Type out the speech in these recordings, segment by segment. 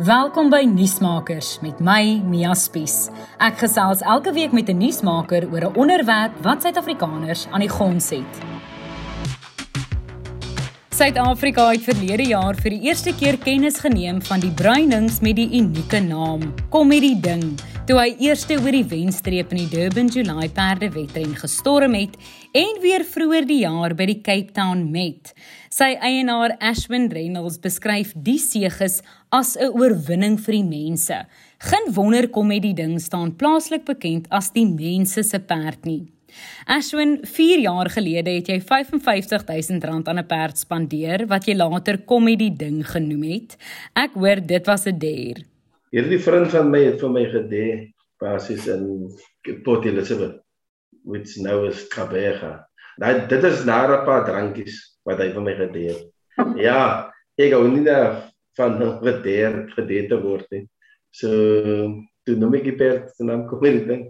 Welkom by Nuusmakers met my Mia Spies. Ek gesels elke week met 'n nuusmaker oor 'n onderwerp wat Suid-Afrikaners aan die gons het. Suid-Afrika het verlede jaar vir die eerste keer kennis geneem van die bruinings met die unieke naam Comedy Ding, toe hy eerste oor die wenstreep in die Durban July perdewedren gestorm het en weer vroeër die jaar by die Cape Town Met. Sy eienaar Ashwin Reynolds beskryf die seëges as 'n oorwinning vir die mense. Geen wonder kom met die ding staan plaaslik bekend as die mense se perd nie. Ashwin, 4 jaar gelede het jy 55000 rand aan 'n perd spandeer wat jy later kom met die ding genoem het. Ek hoor dit was 'n deer. Hierdie vriend van my het vir my gedê basies in Port Elizabeth which now is Kabega. Nou dit is na 'n paar drankies wat hy vir my gedeer. ja, ek hou nie van gedeer gedeer te word nie. So toe noem ek die perd se naam kom hierdie ding.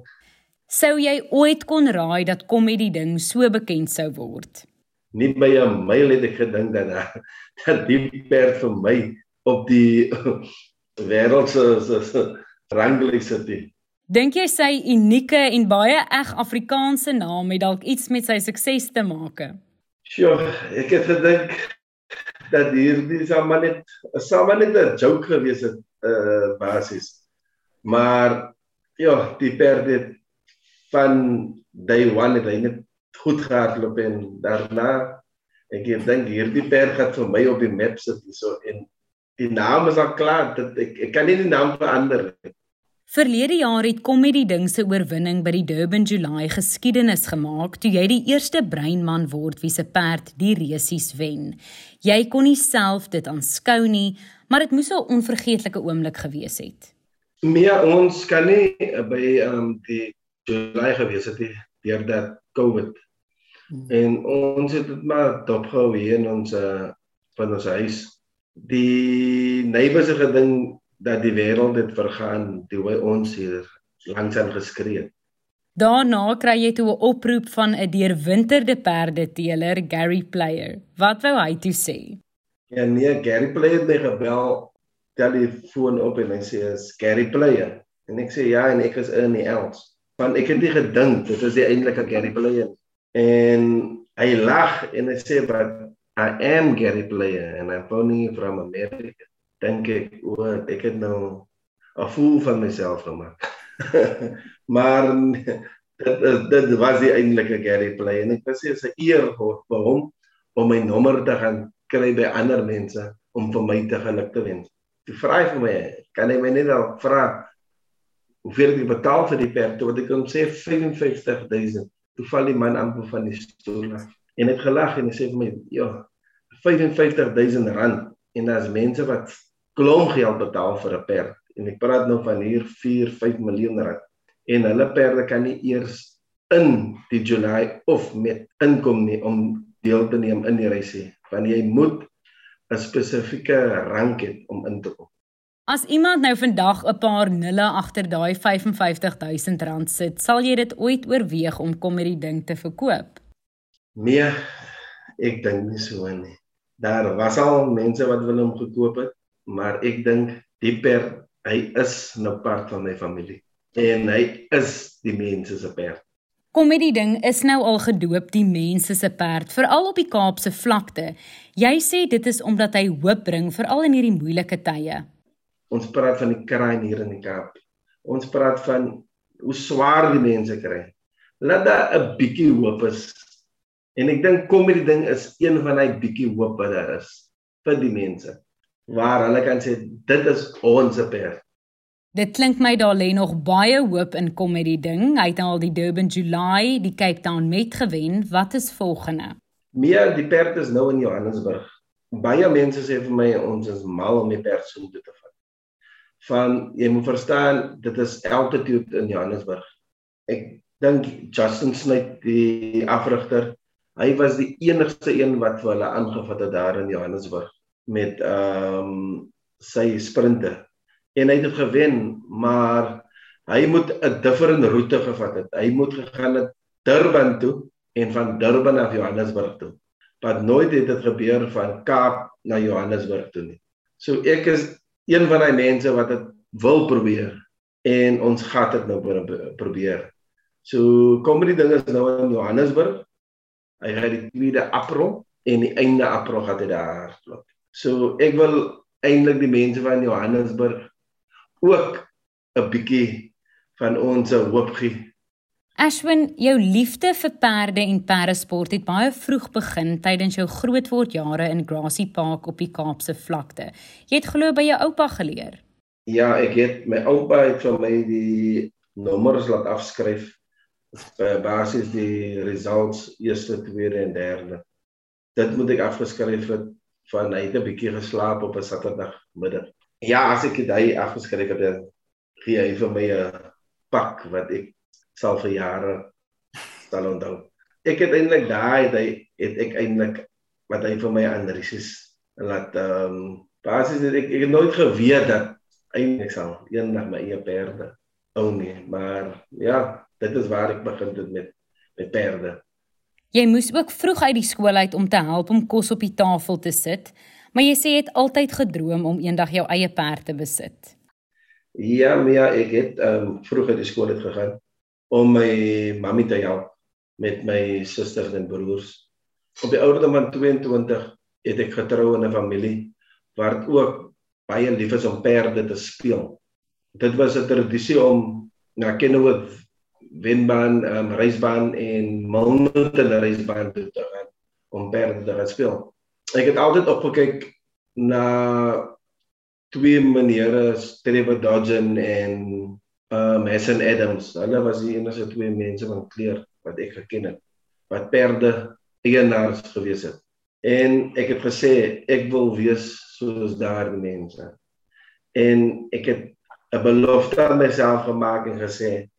Sou jy ooit kon raai dat komedie ding so bekend sou word? Nie by 'n myl het ek gedink dat dat die perd vir my op die wêreld se ranglys sit. Dink jy sy unieke en baie eg Afrikaanse naam het dalk iets met sy sukses te maak? Sjoe, ek het gedink dat hierdie same net same net 'n joke gewees het uh basies. Maar ja, die perde van day 1 het hy net goed gehardloop en daarna ek dink hierdie perd gaan vir my op die map sit so en die naam is al klaar dat ek ek kan nie die naam verander nie. Verlede jaar het Comedy Ding se oorwinning by die Durban July geskiedenis gemaak toe jy die eerste breinman word wie se perd die resies wen. Jy kon nie self dit aanskou nie, maar dit moes 'n onvergeetlike oomblik gewees het. Nee, ons kan nie by um, die July gewees het deur dat COVID. Hmm. En ons het dit maar dopgehou hier in ons uh, van ons huis. Die neighbors het gedink dat die wêreld dit vergaan die hoe ons hier langs aan geskree het. Daarna kry jy toe 'n oproep van 'n deurwinterde perdeteeler Gary Player. Wat wou hy toe sê? Ja nee, Gary Player het my gebel, telefoon op en hy sê is Gary Player. En ek sê ja en ek is in die Els. Want ek het nie gedink dit is die eintlike Gary Player. En hy lag en hy sê but I am Gary Player and I'm only from America dink ek o, ek het nou 'n voel van myself gemaak. maar dit dit was die eintlike Gary play en ek was se 'n eer vir hom om my nommer te gaan kry by ander mense om vir my te geluk te wens. Toe vra hy vir my, kan hy my net al vra hoeveel ek betaal vir die perd? Wat ek hom sê 55000. Toe val die man amper van die stoel af en het gelag en hy sê vir my, ja, 55000 rand en daar's mense wat klomp geld betaal vir 'n perd en ek praat nou van hier 4 5 miljoen rand en hulle perde kan nie eers in die July of met inkom nie om deel te neem in die reisie want jy moet 'n spesifieke rank hê om in te kom. As iemand nou vandag 'n paar nulle agter daai 55000 rand sit, sal jy dit ooit oorweeg om kom met die ding te verkoop? Nee, ek dink nie so nie. Daar was al mense wat wil hom gekoop het, maar ek dink die perd hy is nou part van my familie en hy is die mense se perd. Komedie ding is nou al gedoop die mense se perd veral op die Kaapse vlakte. Jy sê dit is omdat hy hoop bring veral in hierdie moeilike tye. Ons praat van die kraai hier in die Kaap. Ons praat van hoe swaar die mense kry. Laat daar 'n bietjie hoop is. En ek dink komedie ding is een van daai bietjie hoop wat daar is vir die mense waar hulle kan sê dit is ons perd. Dit klink my daar lê nog baie hoop in kom met die ding. Hy het al die Durban July, die Cape Town Met gewen. Wat is volgende? Meer die perd is nou in Johannesburg. Baie mense sê vir my ons is mal om die perd so te vat. Van jy moet verstaan, dit is altitude in Johannesburg. Ek dink Justin Smith die afrigter, hy was die enigste een wat vir hulle aangevat het daar in Johannesburg met ehm um, sy sprinte en hy het dit gewen maar hy moet 'n different roete gevat het hy moet gegaan het Durban toe en van Durban af Johannesburg toe wat nooit het dit gebeur van Kaap na Johannesburg toe nie so ek is een van daai mense wat dit wil probeer en ons gaan dit nou probeer. So kom die ding is nou in Johannesburg. Hy gaan die 2de April en die einde April gaan dit daar loop. So ek wil eintlik die mense van Johannesburg ook 'n bietjie van ons hoop gee Ashwin, jou liefde vir perde en perdesport het baie vroeg begin tydens jou grootword jare in Grassy Park op die Kaapse vlakte. Jy het glo by jou oupa geleer. Ja, ek het my oupa het vir my die nommers laat afskryf. Basies die results eerste, tweede en derde. Dit moet ek afgeskryf het van hy het 'n bietjie geslaap op 'n Saterdag middag. Ja, as ek dit hy afgeskryf het, gee hy vir my 'n pak wat ek sal vir jare sal onthou. Ek het eintlik daai het hy het ek eintlik wat hy vir my aan Risus laat ehm um, basies het ek ek het nooit geweet dat eintlik sal eendag my eie perde own nie, maar ja, dit is waar ek begin het met met perde. Jy moes ook vroeg uit die skool uit om te help om kos op die tafel te sit, maar jy sê jy het altyd gedroom om eendag jou eie perd te besit. Ja, Mia, ek het um, vroeg uit die skool uit gegaan om my mammy te help met my susters en broers. Op die ouderdom van 22 het ek getrou in 'n familie waar dit ook baie lief is om perde te speel. Dit was 'n tradisie om na Kenwood wenbaan, um, reisbaan en mountain reisbaan te gaan om perde te speel. Ek het altyd opgekyk na twee meneere, Trevor Dodgen en um Hassan Adams. Hulle was die enigste twee mense van kleur wat ek geken het wat perde eienaars gewees het. En ek het gesê ek wil wees soos daardie mense. En ek het 'n belofte aan myself gemaak en gesê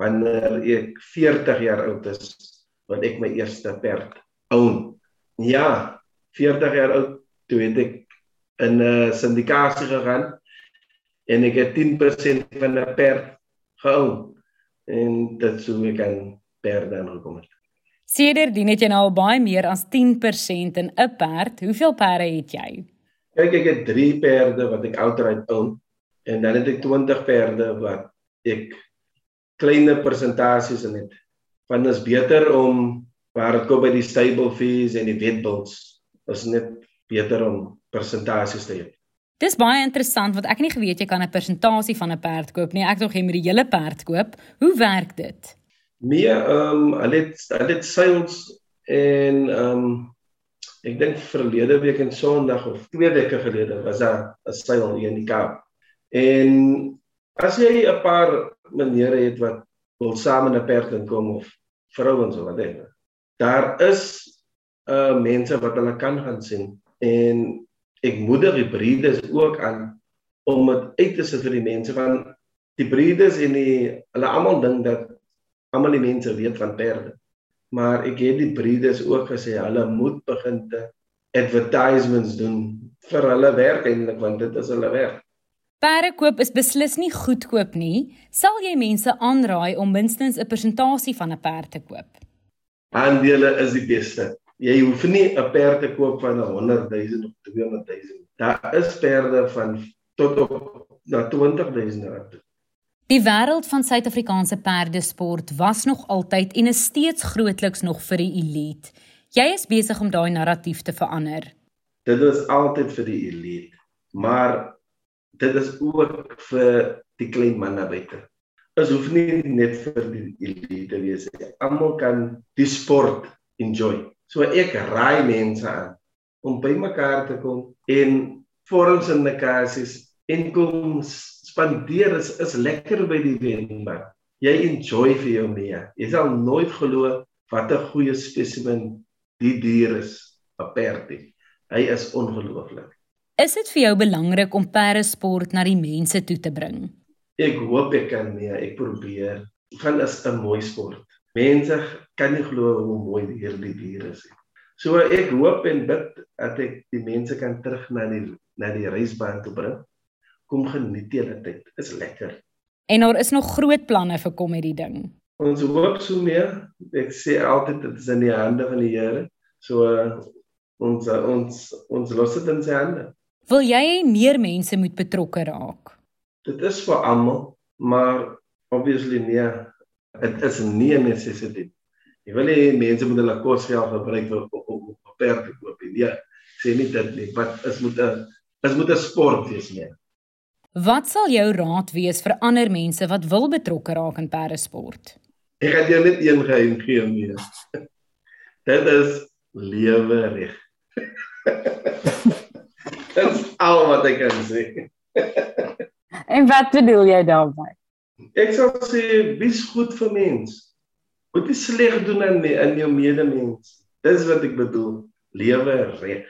wanneer ek 40 jaar oud is, wat ek my eerste perd own. Ja, 40 jaar oud toe het ek in 'n uh, syndikasie gegaan en ek het 10% van 'n perd gehou en dit sou ek aan perde aangekom het. Sedertdien het jy nou al baie meer as 10% in 'n perd. Hoeveel perde het jy? Kyk, ek het 3 perde wat ek outright own en dan het ek 20 perde wat ek kleiner persentasies in het. Want dit is beter om waar dit kom by die stable fees en die wetbulls, is net beter om persentasies te hê. Dis baie interessant want ek het nie geweet jy kan 'n persentasie van 'n perd koop nie. Ek dink jy moet die hele perd koop. Hoe werk dit? Nee, ehm um, hulle het hulle het sales en ehm um, ek dink verlede week en Sondag of 2 weke gelede was daar 'n sale hier in die Kaap. En as jy 'n paar maniere het wat wil saam in 'n perd inkom of vrouens of wat dan. Daar is uh mense wat hulle kan gaan sien en ek moedig die breeders ook aan om dit uit te sit vir die mense van die breeders en die hulle almal dink dat almal die mense weet van perde. Maar ek het die breeders ook gesê hulle moet begin te advertisements doen vir hulle werk eintlik want dit is hulle werk. Perde koop is beslis nie goedkoop nie. Sal jy mense aanraai om minstens 'n persentasie van 'n perd te koop? Aandele is die beste jy hoef nie 'n perd te koop van 100 000 of 200 000. Daar is perde van tot op na 20 000 rand. Die wêreld van Suid-Afrikaanse perdesport was nog altyd en is steeds grootliks nog vir die elite. Jy is besig om daai narratief te verander. Dit is altyd vir die elite, maar dit is ook vir die klein manne buite. Dit hoef nie net vir die elite te wees nie. Almal kan die sport enjoy. So ek raai mense aan om bymekaar te kom en forums en nekasies en kom spandeer is, is lekker by die wenbaan. Jy enjoy vir jou mee. Jy sal nooit glo wat 'n goeie spesimen die dier is, 'n perdie. Hy is ongelooflik. Is dit vir jou belangrik om perdesport na die mense toe te bring? Ek hoop ek kan mee. Ek probeer. Van is 'n mooi sport. Mense kan nie glo hoe mooi hierdie dier is nie. So ek hoop en bid dat ek die mense kan terug na die na die reisbaan toe bring. Kom geniet julle tyd. Is lekker. En daar is nog groot planne vir kom met die ding. Ons hoop so meer. Ek sê altyd dit is in die hande van die Here. So ons ons ons los dit in sy hande. Wil jy hê meer mense moet betrokke raak? Dit is vir almal, maar obviously nee, dit is nie 'n necessity. Jy wil hê mense moet hulle kosgeld gebruik vir om perde koop. Nee, sê nie dit nie, wat is moet 'n is moet 'n sport wees nie. Wat sal jou raad wees vir ander mense wat wil betrokke raak in perdesport? Ek gaan jou net een geheim gee mee. Dit is lewe reg. Dit is al wat ek kan sê. en wat bedoel jy daarmee? Ek sal sê wees goed vir mens. Moet nie sleg doen aan aan jou medemens. Dis wat ek bedoel. Lewe reg.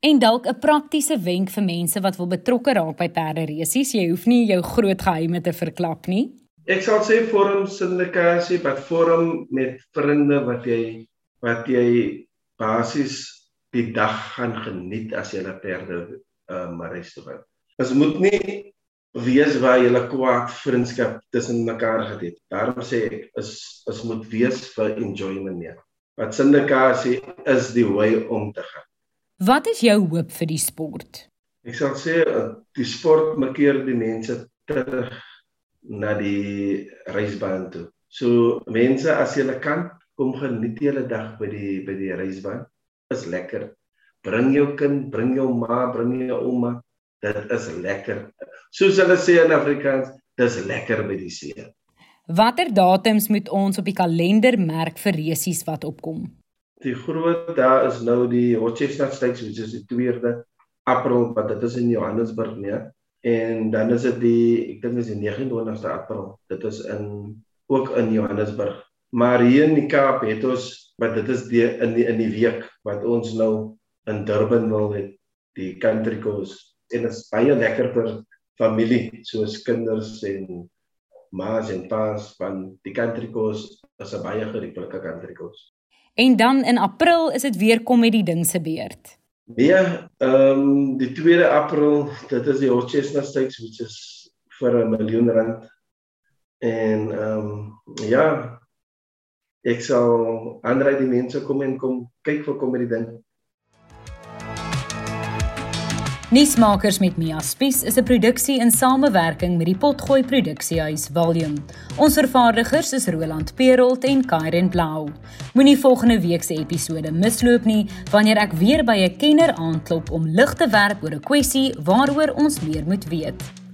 En dalk 'n praktiese wenk vir mense wat wil betrokke raak by perderesies. Jy hoef nie jou groot geheime te verklap nie. Ek sal sê vorm syndikasie, wat vorm met vriende wat jy wat jy basies die dag gaan geniet as jy 'n perde um, restaurant. Dit moet nie wees waar jy 'n kwaad vriendskap tussen mekaar gehad het. Daarom sê ek is is moet wees vir enjoyment nie. Wat syndikasie is die way om te gaan. Wat is jou hoop vir die sport? Ek sal sê uh, die sport makeer die mense terug na die reisbaan toe. So mense as jy kan kom geniet julle dag by die by die reisbaan. Is lekker. Bring jou kind, bring jou ma, bring jou ouma. Dit is lekker. Soos hulle sê in Afrikaans, dis lekker by die see. Watter datums moet ons op die kalender merk vir resies wat opkom? Die groot daar is nou die Rochester Stakes, which is die 2de April, wat dit is in Johannesburg, nee. En dan is dit die ek dink is die 29ste April. Dit is in ook in Johannesburg. Maar hier in die Kaap het ons wat dit is die in die in die week wat ons nou in Durban wil hê die country coast en dit is baie lekker vir familie soos kinders en ma's en pa's van die country coast is 'n baie gerieflike country coast. En dan in April is dit weer kom met die ding se beurt. Nee, ehm um, die 2de April, dit is die Hot Chestnut Stakes which is vir 'n miljoen rand. En ehm um, ja, ek sal aanraai die mense kom en kom kyk vir kom met die ding. Nuusmakers met Mia Spies is 'n produksie in samewerking met die Potgooi Produksiehuis Volume. Ons vervaardigers is Roland Perolt en Kairen Blau. Moenie volgende week se episode misloop nie wanneer ek weer by 'n kenner aanklop om lig te werp oor 'n kwessie waaroor ons meer moet weet.